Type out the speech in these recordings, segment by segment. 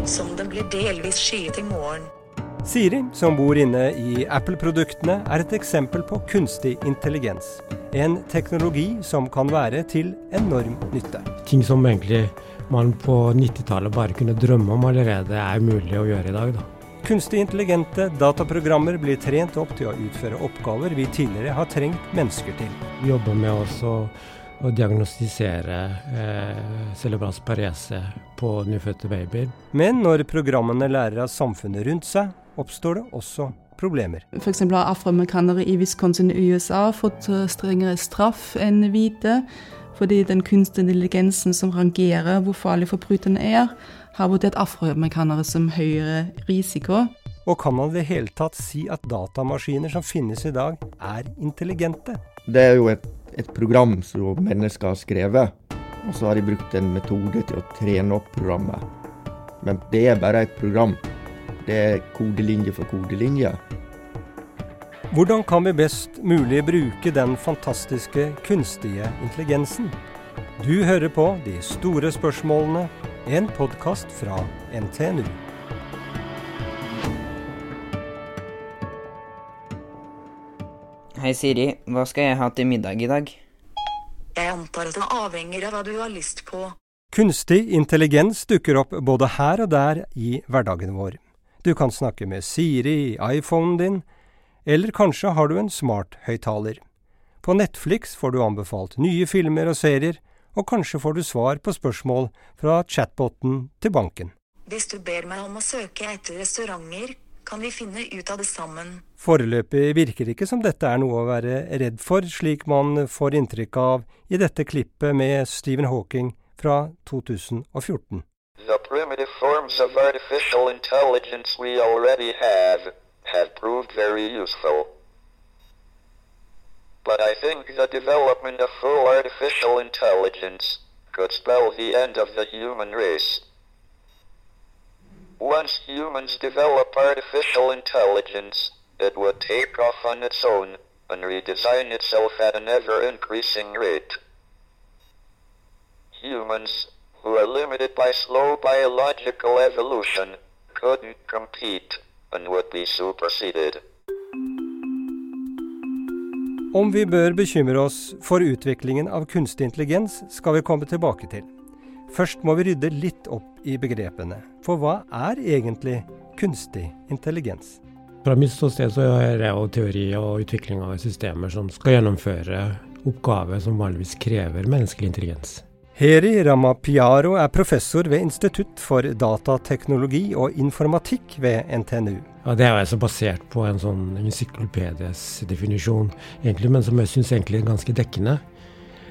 ut som det blir delvis skyet i morgen. Siri, som bor inne i Apple-produktene, er et eksempel på kunstig intelligens. En teknologi som kan være til enorm nytte. Ting som egentlig man på 90-tallet bare kunne drømme om allerede, er mulig å gjøre i dag. Da. Kunstig intelligente dataprogrammer blir trent opp til å utføre oppgaver vi tidligere har trengt mennesker til. Vi jobber med også å diagnostisere eh, cerebral parese på nyfødte babyer. Men når programmene lærer av samfunnet rundt seg, oppstår det også problemer. F.eks. har afroamerikanere i Wisconsin i USA fått eh, strengere straff enn hvite. Fordi den kunstige intelligensen som rangerer hvor farlig forbryterne er, har vurdert afroamerikanere som høyere risiko. Og kan man i det hele tatt si at datamaskiner som finnes i dag, er intelligente? Det er jo et, et program som mennesker har skrevet, og så har de brukt en metode til å trene opp programmet. Men det er bare et program. Det er kodelinje for kodelinje. Hvordan kan vi best mulig bruke den fantastiske kunstige intelligensen? Du hører på De store spørsmålene, en podkast fra NTNU. Hei Siri, hva skal jeg ha til middag i dag? Jeg antar at det avhenger av hva du har lyst på. Kunstig intelligens dukker opp både her og der i hverdagen vår. Du kan snakke med Siri i iPhonen din, eller kanskje har du en smarthøyttaler. På Netflix får du anbefalt nye filmer og serier, og kanskje får du svar på spørsmål fra chatboten til banken. Hvis du ber meg om å søke etter restauranter, kan vi finne ut av det sammen. Foreløpig virker det ikke som dette er noe å være redd for, slik man får inntrykk av i dette klippet med Stephen Hawking fra 2014. The primitive forms of artificial intelligence we already have have proved very useful. But I think the development of full artificial intelligence could spell the end of the human race. Once humans develop artificial intelligence, it would take off on its own and redesign itself at an ever increasing rate. Humans, who are limited by slow biological evolution, couldn't compete and would be superseded. Om vi bør bekymre oss for utviklingen av kunstig intelligens, skal vi komme tilbake til. Først må vi rydde litt opp i begrepene. For hva er egentlig kunstig intelligens? Fra mitt ståsted så er det jo teori og utvikling av systemer som skal gjennomføre oppgaver som vanligvis krever menneskelig intelligens. Heri Ramapiaro er professor ved Institutt for datateknologi og informatikk ved NTNU. Ja, Det er altså basert på en sånn encyklopedisk definisjon, egentlig, men som jeg syns er ganske dekkende.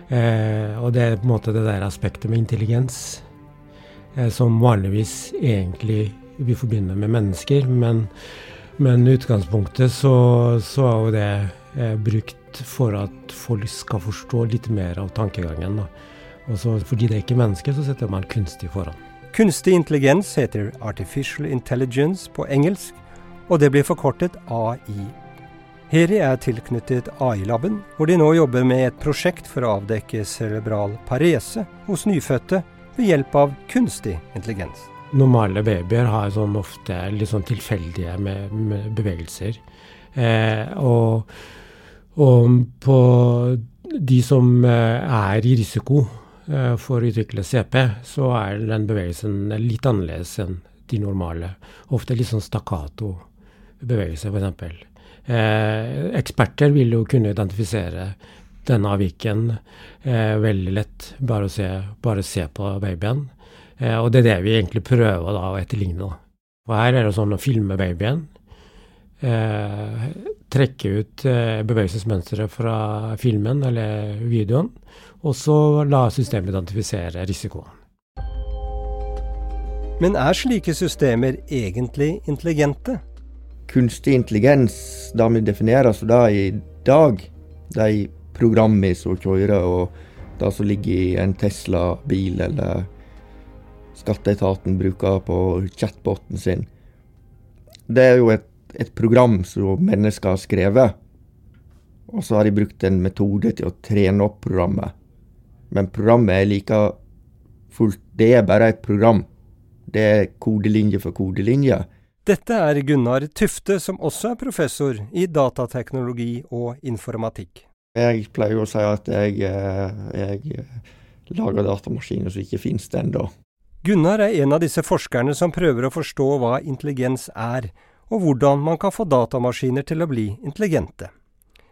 Eh, og det er på en måte det der aspektet med intelligens eh, som vanligvis egentlig vi forbinder med mennesker. Men, i utgangspunktet så, så er jo det eh, brukt for at folk skal forstå litt mer av tankegangen. Og så fordi det er ikke mennesker, så setter man kunstig foran. Kunstig intelligens heter Artificial Intelligence på engelsk, og det blir forkortet AI. Heri er tilknyttet AI-laben, hvor de nå jobber med et prosjekt for å avdekke cerebral parese hos nyfødte ved hjelp av kunstig intelligens. Normale babyer har sånn ofte litt sånn tilfeldige med, med bevegelser. Eh, og, og, på de som eh, er i risiko Eh, for å utvikle CP, så er den bevegelsen litt annerledes enn de normale. Ofte litt sånn stakkato bevegelse, f.eks. Eh, eksperter vil jo kunne identifisere denne avviken eh, veldig lett, bare å se, bare se på babyen. Eh, og det er det vi egentlig prøver da, å etterligne. Og her er det sånn å filme babyen. Eh, trekke ut eh, bevegelsesmønsteret fra filmen eller videoen og så la systemet identifisere risikoen. Men er slike systemer egentlig intelligente? Kunstig intelligens, det vi definerer som det i dag, de programmene som kjører og det som ligger i en Tesla-bil eller skatteetaten bruker på chatboten sin, det er jo et, et program som mennesker har skrevet. Og så har de brukt en metode til å trene opp programmet. Men programmet er like fullt Det er bare et program. Det er kodelinje for kodelinje. Dette er Gunnar Tufte, som også er professor i datateknologi og informatikk. Jeg pleier å si at jeg, eh, jeg lager datamaskiner som ikke finnes ennå. Gunnar er en av disse forskerne som prøver å forstå hva intelligens er, og hvordan man kan få datamaskiner til å bli intelligente.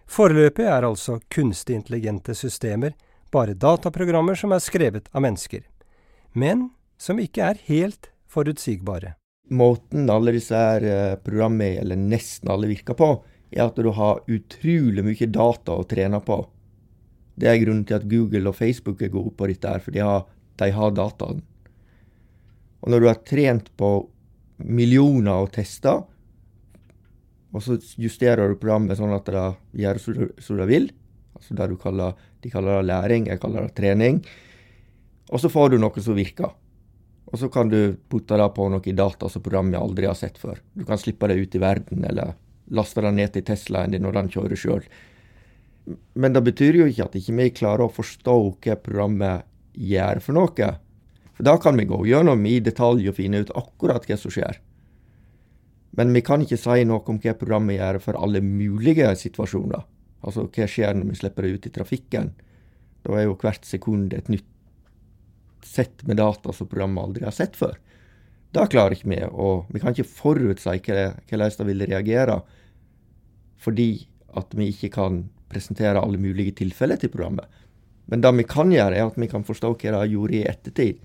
Foreløpig er altså kunstig intelligente systemer bare dataprogrammer som er skrevet av mennesker, men som ikke er helt forutsigbare. Måten alle disse her eh, programmene, eller nesten alle, virker på, er at du har utrolig mye data å trene på. Det er grunnen til at Google og Facebook er gode på dette, her, for de har, de har dataen. Og når du har trent på millioner og tester, og så justerer du programmet sånn at det gjør som det vil, altså det du kaller, de kaller det læring, jeg kaller det trening, og så får du noe som virker. Og så kan du putte det på noe data som programmet aldri har sett før. Du kan slippe det ut i verden, eller laste det ned til Teslaen din når den kjører sjøl. Men det betyr jo ikke at ikke vi klarer å forstå hva programmet gjør for noe. For da kan vi gå gjennom i detalj og finne ut akkurat hva som skjer. Men vi kan ikke si noe om hva programmet gjør for alle mulige situasjoner. Altså hva skjer når vi slipper det ut i trafikken. Da er jo hvert sekund et nytt sett med data som programmet aldri har sett før. Det klarer ikke vi, og vi kan ikke forutsi hvordan det vil reagere, fordi at vi ikke kan presentere alle mulige tilfeller til programmet. Men det vi kan gjøre, er at vi kan forstå hva det gjorde i ettertid.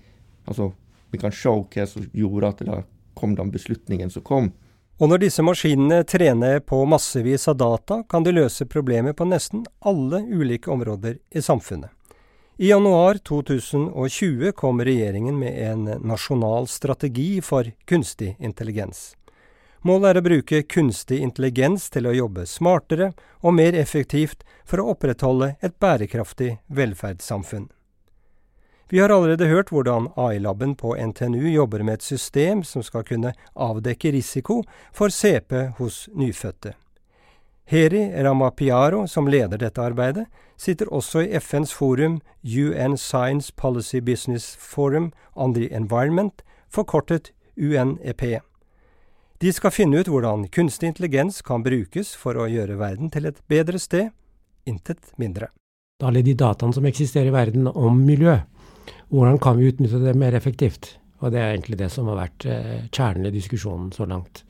Altså, vi kan se hva som gjorde at det kom den beslutningen som kom. Og når disse maskinene trener på massevis av data, kan de løse problemer på nesten alle ulike områder i samfunnet. I januar 2020 kom regjeringen med en nasjonal strategi for kunstig intelligens. Målet er å bruke kunstig intelligens til å jobbe smartere og mer effektivt for å opprettholde et bærekraftig velferdssamfunn. Vi har allerede hørt hvordan AI-laben på NTNU jobber med et system som skal kunne avdekke risiko for CP hos nyfødte. Heri Ramapiaro, som leder dette arbeidet, sitter også i FNs forum UN Science Policy Business Forum on the Environment, forkortet UNEP. De skal finne ut hvordan kunstig intelligens kan brukes for å gjøre verden til et bedre sted, intet mindre. Alle de dataene som eksisterer i verden om miljø, hvordan kan vi utnytte det mer effektivt? Og det er egentlig det som har vært eh, kjernen i diskusjonen så langt.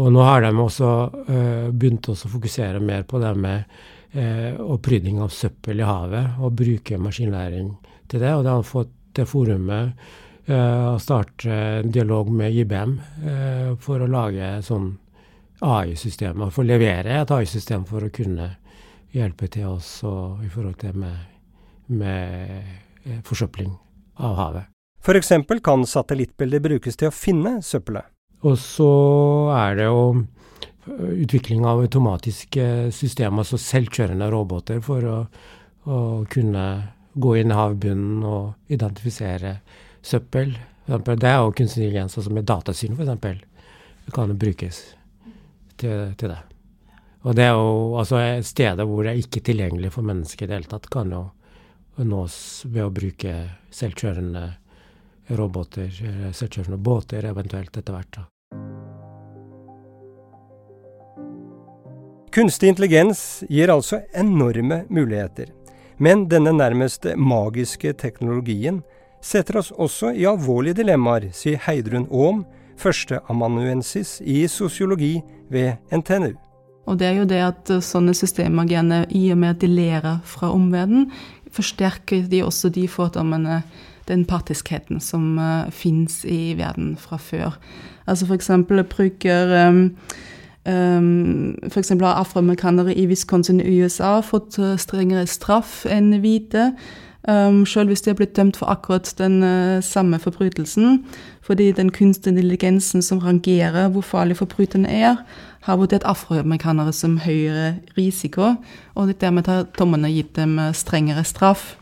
Og nå har de også uh, begynt å fokusere mer på det med uh, opprydding av søppel i havet, og bruke maskinlæring til det. Og de har fått det forumet uh, å starte en dialog med IBM for å lage sånn AI-systemer, for å levere et AI-system for å kunne hjelpe til oss i forhold til med, med forsøpling av havet. F.eks. kan satellittbilder brukes til å finne søppelet. Og så er det jo øh, utvikling av automatiske systemer, altså selvkjørende roboter, for å, å kunne gå inn i havbunnen og identifisere søppel. Det er jo kunstig intelligens, altså med datasyn f.eks. Kan brukes til, til, det. Og det er jo altså steder hvor det er ikke tilgjengelig for mennesker i det hele tatt, kan jo nås ved å bruke selvkjørende roboter, selvkjørende båter eventuelt etter hvert. da. Kunstig intelligens gir altså enorme muligheter. Men denne nærmest magiske teknologien setter oss også i alvorlige dilemmaer, sier Heidrun Aam, førsteamanuensis i sosiologi ved NTNU. Og det er jo det at sånne systemagener, i og med at de lærer fra omverdenen, forsterker de også de fordommene, den partiskheten som uh, finnes i verden fra før. Altså eksempel bruker um, Um, F.eks. har afroamerikanere i Wisconsin i USA fått uh, strengere straff enn hvite. Um, selv hvis de har blitt dømt for akkurat den uh, samme forbrytelsen. Fordi den kunstige intelligensen som rangerer hvor farlig forbryterne er, har vurdert afroamerikanere som høyere risiko, og dermed har dommerne gitt dem uh, strengere straff.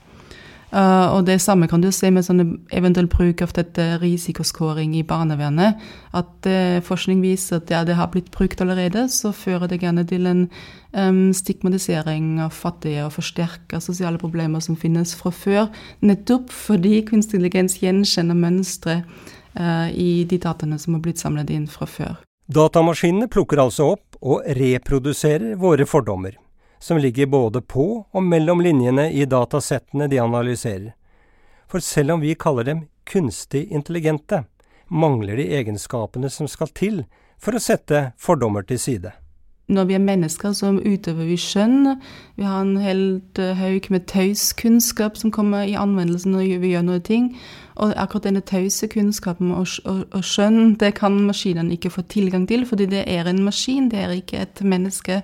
Uh, og det samme kan du se med sånne eventuell bruk av dette risikoskåring i barnevernet. At uh, forskning viser at ja, det har blitt brukt allerede, så fører det gjerne til en um, stigmatisering av fattige og forsterker sosiale problemer som finnes fra før. Nettopp fordi kunstig intelligens gjenkjenner mønstre uh, i de dataene som har blitt samlet inn fra før. Datamaskinene plukker altså opp og reproduserer våre fordommer, som ligger både på og mellom linjene i datasettene de analyserer. For selv om vi kaller dem kunstig intelligente, mangler de egenskapene som skal til for å sette fordommer til side når vi er mennesker, så utøver vi skjønn. Vi har en helt uh, haug med tauskunnskap som kommer i anvendelse når vi gjør noe ting. Og akkurat denne tause kunnskapen og, og, og, skjønn, det kan maskinene ikke få tilgang til, fordi det er en maskin, det er ikke et menneske.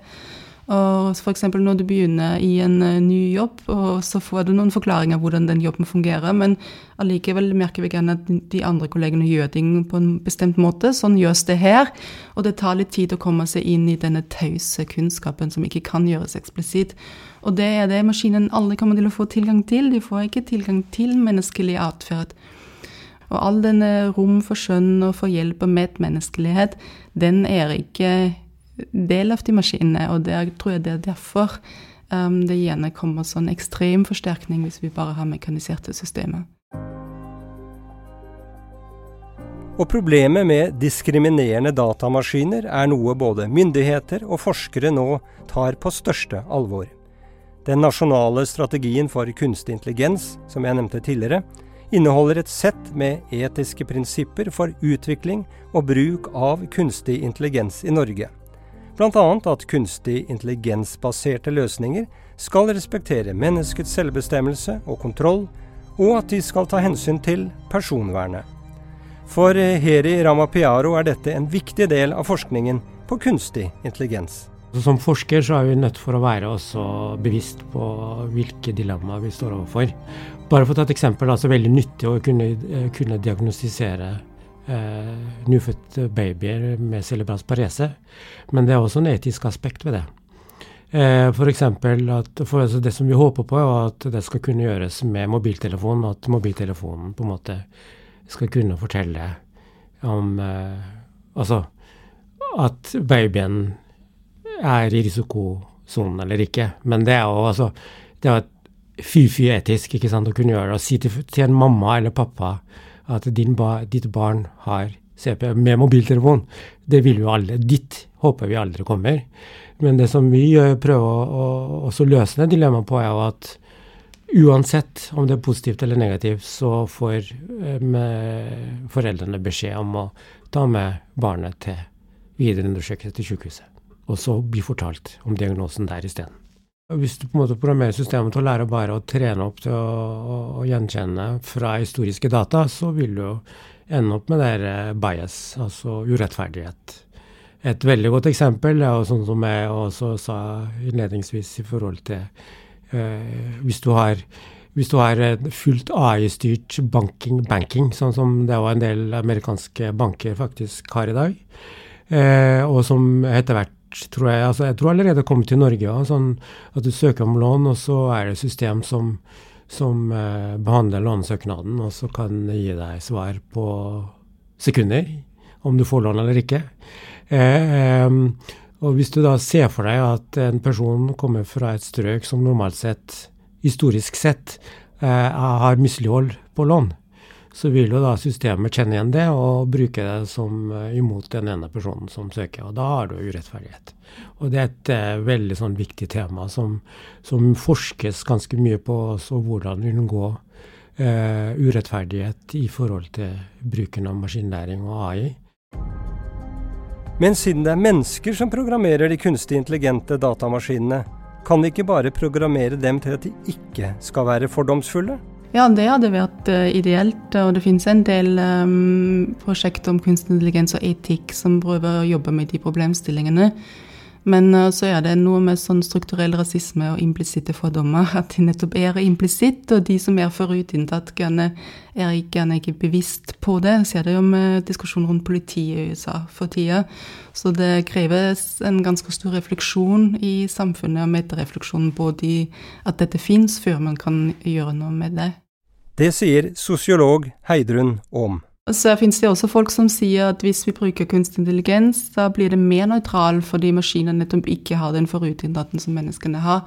Og f.eks. når du begynner i en uh, ny jobb, så får du noen forklaringer hvordan den jobben fungerer, men allikevel merker vi gjerne at de andre kollegene gjør ting på en bestemt måte. Sånn gjøres det her. Og det tar litt tid å komme seg inn i denne tause kunnskapen som ikke kan gjøres eksplisitt. Og det er det maskinen aldri kommer til å få tilgang til. De får ikke tilgang til menneskelig atferd. Og all denne rom for skjønn og for hjelp og medmenneskelighet, den er ikke del av de maskinene, og det tror jeg det er derfor um, det gjerne kommer sånn ekstrem forsterkning hvis vi bare har mekaniserte systemer. Og problemet med diskriminerende datamaskiner er noe både myndigheter og forskere nå tar på største alvor. Den nasjonale strategien for kunstig intelligens, som jeg nevnte tidligere, inneholder et sett med etiske prinsipper for utvikling og bruk av kunstig intelligens i Norge bl.a. at kunstig intelligensbaserte løsninger skal respektere menneskets selvbestemmelse og kontroll, og at de skal ta hensyn til personvernet. For Heri Ramapiaro er dette en viktig del av forskningen på kunstig intelligens. Som forsker så er vi nødt for å være også bevisst på hvilke dilemmaer vi står overfor. Bare for å ta et eksempel, altså veldig nyttig å kunne, kunne diagnostisere eh, nyfødte babyer med cerebral parese. Men det er også en etisk aspekt ved det. Eh, for at for altså det som vi håper på, er at det skal kunne gjøres med mobiltelefonen. At mobiltelefonen på en måte skal kunne fortelle om eh, Altså at babyen er i risikosonen eller ikke. Men det er jo altså det er fy-fy etisk ikke sant, å kunne gjøre det. Å si til, til en mamma eller pappa at ba, ditt barn har CP med mobiltelefon. Det vil jo alle. Ditt håper vi aldri kommer. Men det som vi prøver å, å løse dilemmaet på, er jo at uansett om det er positivt eller negativt, så får eh, foreldrene beskjed om å ta med barnet til videre undersøkelse til sykehuset. Og så bli fortalt om diagnosen der isteden. Hvis du på en måte programmerer systemet til å lære bare å trene opp til å, å, å gjenkjenne fra historiske data, så vil du ende opp med der eh, bias, altså urettferdighet. Et veldig godt eksempel er jo sånn som jeg også sa innledningsvis i forhold til eh, hvis du har hvis du har fullt AI-styrt banking, banking, sånn som det var en del amerikanske banker faktisk har i dag, eh, og som etter hvert tror jeg. Altså, jeg tror allerede det kommet til Norge. Ja, sånn at du søker om lån, og så er det system som, som eh, behandler lånesøknaden, og så kan det gi deg svar på sekunder om du får lån eller ikke. Eh, eh, og hvis du da ser for deg at en person kommer fra et strøk som normalt sett, historisk sett, eh, har mislighold på lån, så vil jo da systemet kjenne igjen det og bruke det som uh, imot den ene personen som søker. Og da har du urettferdighet. Og det er et uh, veldig sånn viktig tema som, som, forskes ganske mye på også hvordan vi unngår uh, urettferdighet i forhold til bruken av maskinlæring og AI. Men siden det er mennesker som programmerer de kunstig intelligente datamaskinene, kan vi ikke bare programmere dem til at de ikke skal være fordomsfulle? Ja, det hadde vært uh, ideelt. Og det finnes en del um, prosjekter om kunstig intelligens og etikk som prøver å jobbe med de problemstillingene. Men uh, så er det noe med sånn strukturell rasisme og implisitte fordommer. At de nettopp er implisitt, og de som er forutinntatt, er gjerne ikke bevisst på det. Jeg ser det jo med diskusjon rundt politiet i USA for tida. Så det kreves en ganske stor refleksjon i samfunnet og meterefleksjon på de, at dette fins, før man kan gjøre noe med det. Det sier sosiolog Heidrun Aam. Så finnes det også folk som sier at hvis vi bruker kunstig intelligens, da blir det mer nøytral fordi maskinene nettopp ikke har den forutinntatten som menneskene har.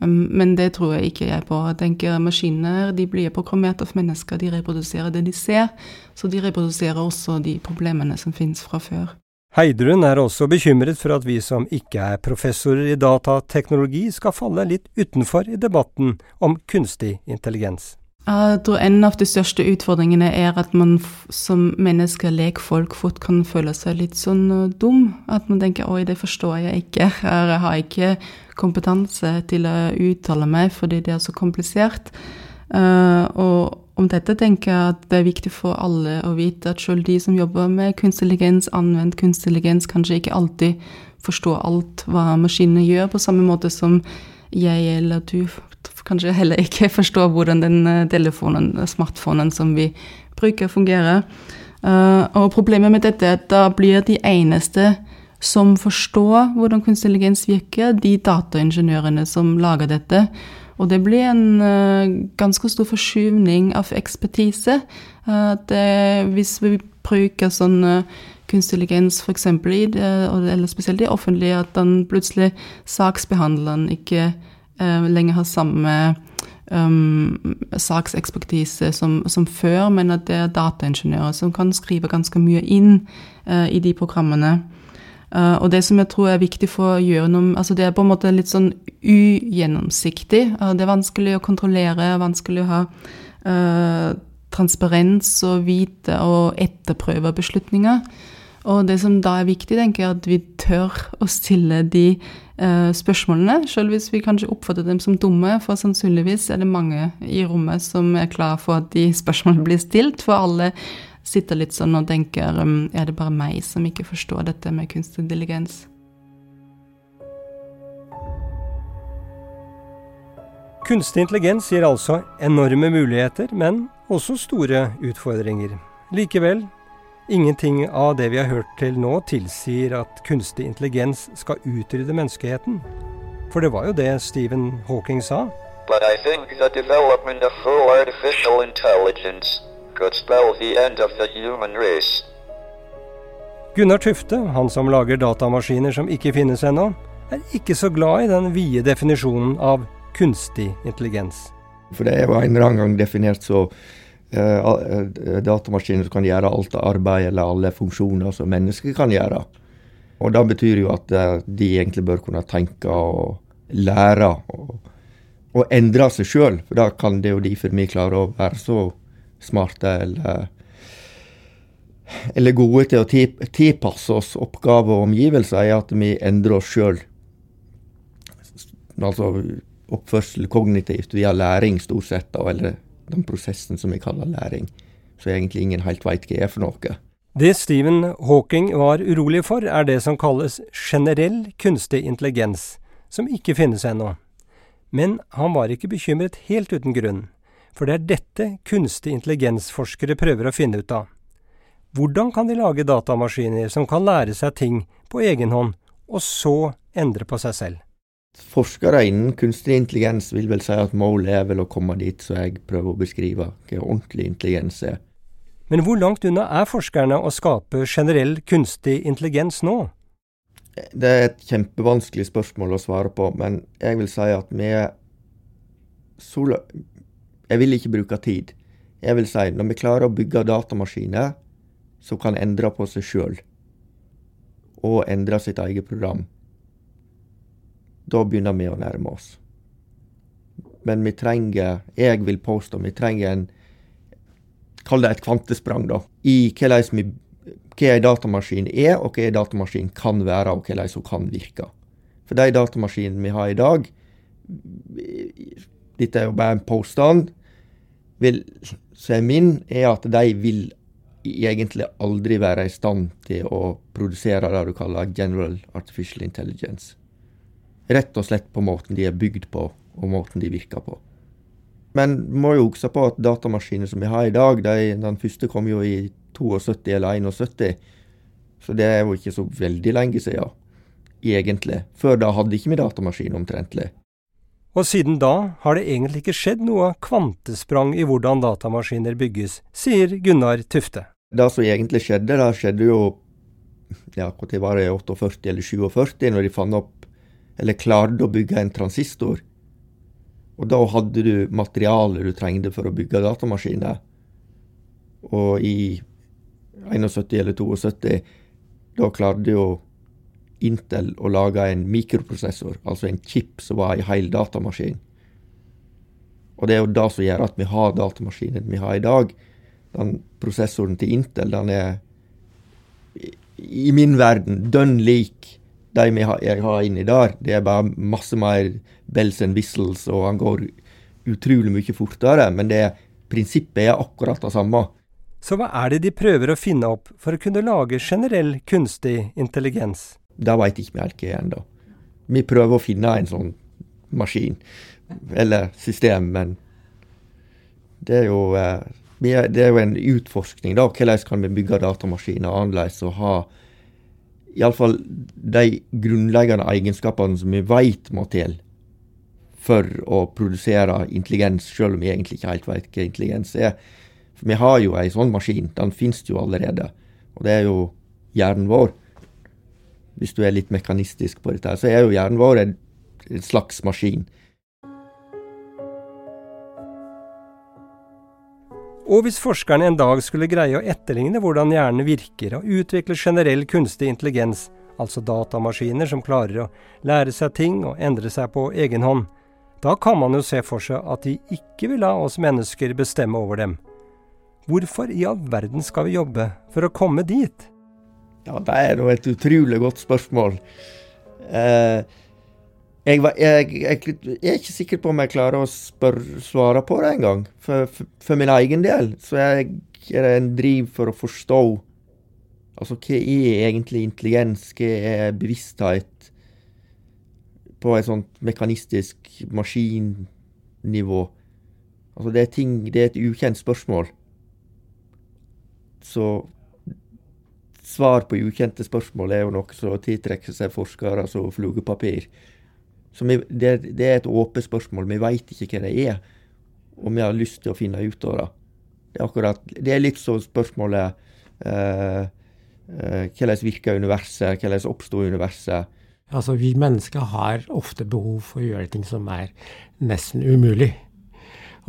Um, men det tror jeg ikke jeg på. Jeg tenker Maskiner de blir programmert av mennesker, de reproduserer det de ser. Så de reproduserer også de problemene som finnes fra før. Heidrun er også bekymret for at vi som ikke er professorer i datateknologi, skal falle litt utenfor i debatten om kunstig intelligens. Jeg tror en av de største utfordringene er at man som menneske, lekfolk, fort kan føle seg litt sånn uh, dum. At man tenker 'oi, det forstår jeg ikke'. Jeg har ikke kompetanse til å uttale meg fordi det er så komplisert. Uh, og om dette tenker jeg at det er viktig for alle å vite at selv de som jobber med kunstig intelligens, anvendt kunstig intelligens, kanskje ikke alltid forstår alt hva maskinene gjør, på samme måte som jeg eller du kanskje heller ikke forstår hvordan den eh, telefonen, smartphonen som vi bruker, fungerer. Uh, og problemet med dette er at da blir de eneste som forstår hvordan kunstig intelligens virker, de dataingeniørene som lager dette. Og det blir en ganske stor forskyvning av ekspertise. Det, hvis vi bruker sånn kunstig intelligens f.eks., eller spesielt i offentlige, at den plutselig saksbehandleren ikke uh, lenger har samme um, saksekspertise som, som, før, men at det er dataingeniører som kan skrive ganske mye inn uh, i de programmene. Uh, og det som jeg tror er viktig for å gjøre noe altså Det er på en måte litt sånn ugjennomsiktig. Uh, det er vanskelig å kontrollere, vanskelig å ha transparens og vite og etterprøve beslutninger. Og det som da er viktig, tenker jeg, at vi tør å stille de eh, spørsmålene, selv hvis vi kanskje oppfatter dem som dumme, for sannsynligvis er det mange i rommet som er klar for at de spørsmålene blir stilt, for alle sitter litt sånn og tenker um, er det bare meg som ikke forstår dette med kunstig intelligens? Kunstig intelligens gir altså enorme muligheter, men også store utfordringer. Likevel Ingenting av det vi har hørt til nå tilsier at kunstig intelligens skal utrydde menneskeheten. For det var jo det Stephen Hawking sa. But I think the development of full artificial intelligence could spell the end of the human race. Gunnar Tufte, han som lager datamaskiner som ikke finnes ennå, er ikke så glad i den vide definisjonen av kunstig intelligens. For det var en eller annen gang definert så datamaskiner som kan gjøre alt arbeid eller alle funksjoner som mennesker kan gjøre. Og Det betyr jo at eh, de egentlig bør kunne tenke og lære og, og endre seg sjøl. For da kan det jo de for meg klare å være så smarte eller, eller gode til å tilpasse oss oppgaver og omgivelser, er at vi endrer oss sjøl. Altså oppførsel kognitivt via læring, stort sett. eller den prosessen som vi kaller læring, så egentlig ingen helt veit hva er for noe. Det Stephen Hawking var urolig for, er det som kalles generell kunstig intelligens, som ikke finnes ennå. Men han var ikke bekymret helt uten grunn, for det er dette kunstig intelligensforskere prøver å finne ut av. Hvordan kan de lage datamaskiner som kan lære seg ting på egen hånd, og så endre på seg selv? Forskere innen kunstig intelligens vil vel si at målet er vel å komme dit så jeg prøver å beskrive hva ordentlig intelligens er. Men hvor langt unna er forskerne å skape generell kunstig intelligens nå? Det er et kjempevanskelig spørsmål å svare på, men jeg vil si at vi er så Jeg vil ikke bruke tid. Jeg vil si når vi klarer å bygge datamaskiner som kan endre på seg sjøl, og endre sitt eget program, da begynner vi å nærme oss. Men vi trenger, jeg vil påstå, vi trenger en Kall det et kvantesprang, da. I hva en datamaskin er, og hva en datamaskin kan være, og hvordan hun kan virke. For de datamaskinene vi har i dag, dette er jo bare en påstand, vil, som er min, er at de vil egentlig aldri være i stand til å produsere det du kaller general artificial intelligence. Rett og slett på måten de er bygd på, og måten de virker på. Men må jo huske på at datamaskiner som vi har i dag, de, den første kom jo i 72 eller 71. Så det er jo ikke så veldig lenge siden, egentlig. Før da hadde ikke vi datamaskin omtrentlig. Og siden da har det egentlig ikke skjedd noe kvantesprang i hvordan datamaskiner bygges, sier Gunnar Tufte. Det som egentlig skjedde, det skjedde jo ja, når var det 48 eller 47, når de fant opp eller klarte å bygge en transistor Og da hadde du materialet du trengte for å bygge datamaskiner. Og i 71 eller 72, da klarte jo Intel å lage en mikroprosessor, altså en chip som var en hel datamaskin. Og det er jo det som gjør at vi har datamaskinen vi har i dag. Den prosessoren til Intel den er i min verden dønn lik de jeg har inni der. Det er bare masse mer bells and whistles, og han går utrolig mye fortere. Men det prinsippet er akkurat det samme. Så hva er det de prøver å finne opp for å kunne lage generell kunstig intelligens? Det veit ikke vi helt ennå. Vi prøver å finne en sånn maskin, eller system, men det er jo, eh, det er jo en utforskning, da. Hvordan kan vi bygge datamaskiner annerledes og ha iallfall de grunnleggende egenskapene som vi veit må til for å produsere intelligens, selv om vi egentlig ikke helt vet hva intelligens er. For vi har jo ei sånn maskin, den finnes jo allerede. Og det er jo hjernen vår. Hvis du er litt mekanistisk på dette, så er jo hjernen vår en slags maskin. Og hvis forskerne en dag skulle greie å etterligne hvordan hjernen virker, og utvikle generell kunstig intelligens, altså datamaskiner som klarer å lære seg ting og endre seg på egen hånd, da kan man jo se for seg at de ikke vil la oss mennesker bestemme over dem. Hvorfor i all verden skal vi jobbe for å komme dit? Ja, Det er nå et utrolig godt spørsmål. Eh, jeg, jeg, jeg, jeg, er ikke sikker på om jeg klarer å spør, svare på det engang. For, for, for min egen del så er det en driv for å forstå Altså, hva er egentlig intelligens? Hva er bevissthet? På et sånt mekanistisk maskinnivå. Altså, det er ting Det er et ukjent spørsmål. Så svar på ukjente spørsmål er jo noe som tiltrekker seg forskere som flugepapir. Vi, det, det, er et åpent spørsmål. Vi veit ikke hva det er, og vi har lyst til å finne ut av det. Det er, akkurat, det er litt sånn spørsmålet eh, eh, Hvordan virker universet? Hvordan oppstår universet? Altså, Vi mennesker har ofte behov for å gjøre ting som er nesten umulig.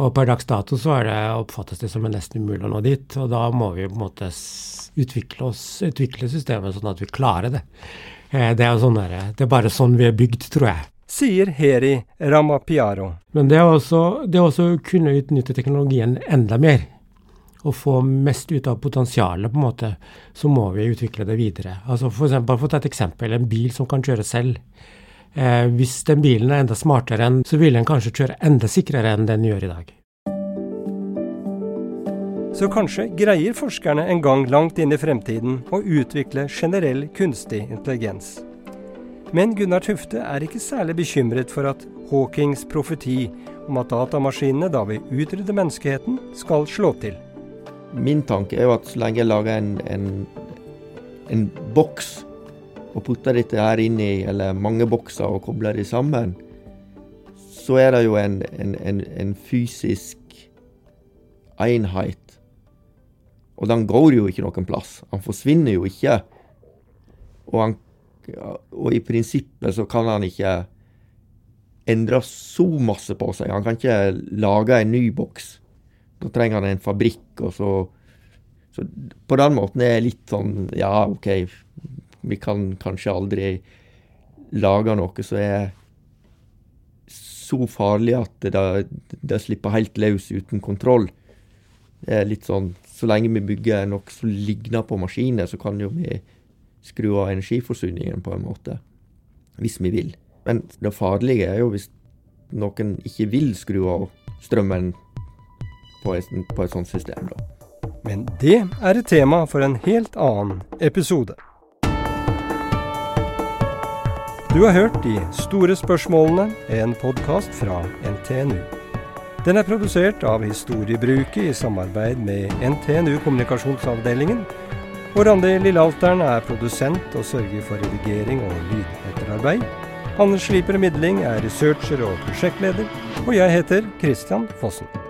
Og per dags dato så er det, oppfattes det som nesten umulig å nå dit. Og da må vi på en måte utvikle, oss, utvikle systemet sånn at vi klarer det. Eh, det er, sånn der, det er bare sånn vi er bygd, tror jeg sier Heri Ramapiaro. Men det er også, det er også å kunne utnytte teknologien enda mer, og få mest ut av potensialet, på en måte, så må vi utvikle det videre. Altså for, eksempel, bare for å ta et eksempel, en bil som kan kjøre selv. Eh, hvis den bilen er enda smartere enn, så vil den kanskje kjøre enda sikrere enn den gjør i dag. Så kanskje greier forskerne en gang langt inn i fremtiden å utvikle generell kunstig intelligens. Men Gunnar Tufte er ikke særlig bekymret for at Hawkings profeti om at datamaskinene da vil utrydde menneskeheten, skal slå til. Min tanke er jo at så lenge jeg lager en, en, en boks og putter dette her inn i, eller mange bokser og kobler de sammen, så er det jo en, en fysisk enhet. Og den går jo ikke noen plass. Han forsvinner jo ikke. Og han og i prinsippet så kan han ikke endre så masse på seg. Han kan ikke lage en ny boks. Da trenger han en fabrikk, og så Så på den måten er det litt sånn Ja, OK, vi kan kanskje aldri lage noe som er så farlig at det, det slipper helt løs uten kontroll. Det er litt sånn Så lenge vi bygger noe som ligner på maskiner, så kan jo vi skru av energiforsyningen på en måte. Hvis vi vil. Men det farlige er jo hvis noen ikke vil skru av strømmen på et, på et sånt system, da. Men det er et tema for en helt annen episode. Du har hørt De store spørsmålene, en podkast fra NTNU. Den er produsert av Historiebruket i samarbeid med NTNU Kommunikasjonsavdelingen og Randi Lillealteren er produsent og sørger for redigering og lydetterarbeid. Hanne Sliper Midling er researcher og prosjektleder. Og jeg heter Christian Fossen.